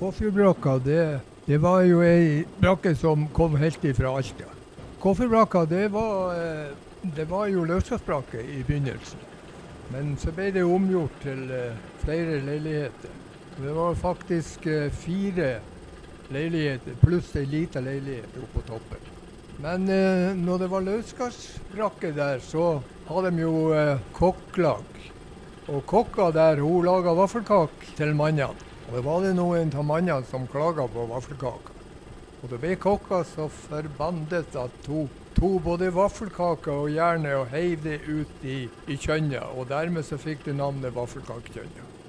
Kåfjordbrakka, det, det var jo ei brakke som kom helt ifra Alta. Kåfjordbrakka, det eh, det var jo løsgassbrakke i begynnelsen. Men så ble det omgjort til eh, flere leiligheter. Det var faktisk eh, fire leiligheter pluss ei lita leilighet oppå toppen. Men eh, når det var løsgassbrakke der, så hadde de jo eh, kokklag. Og kokka der, hun laga vaffelkake til mannene. Og det var det noen av mannene som klaga på vaffelkaka. Og det ble kokka så forbandet at hun tok både vaffelkaka og jernet og heiv det ut i, i kjønnet. Og dermed så fikk det navnet vaffelkakekjønna.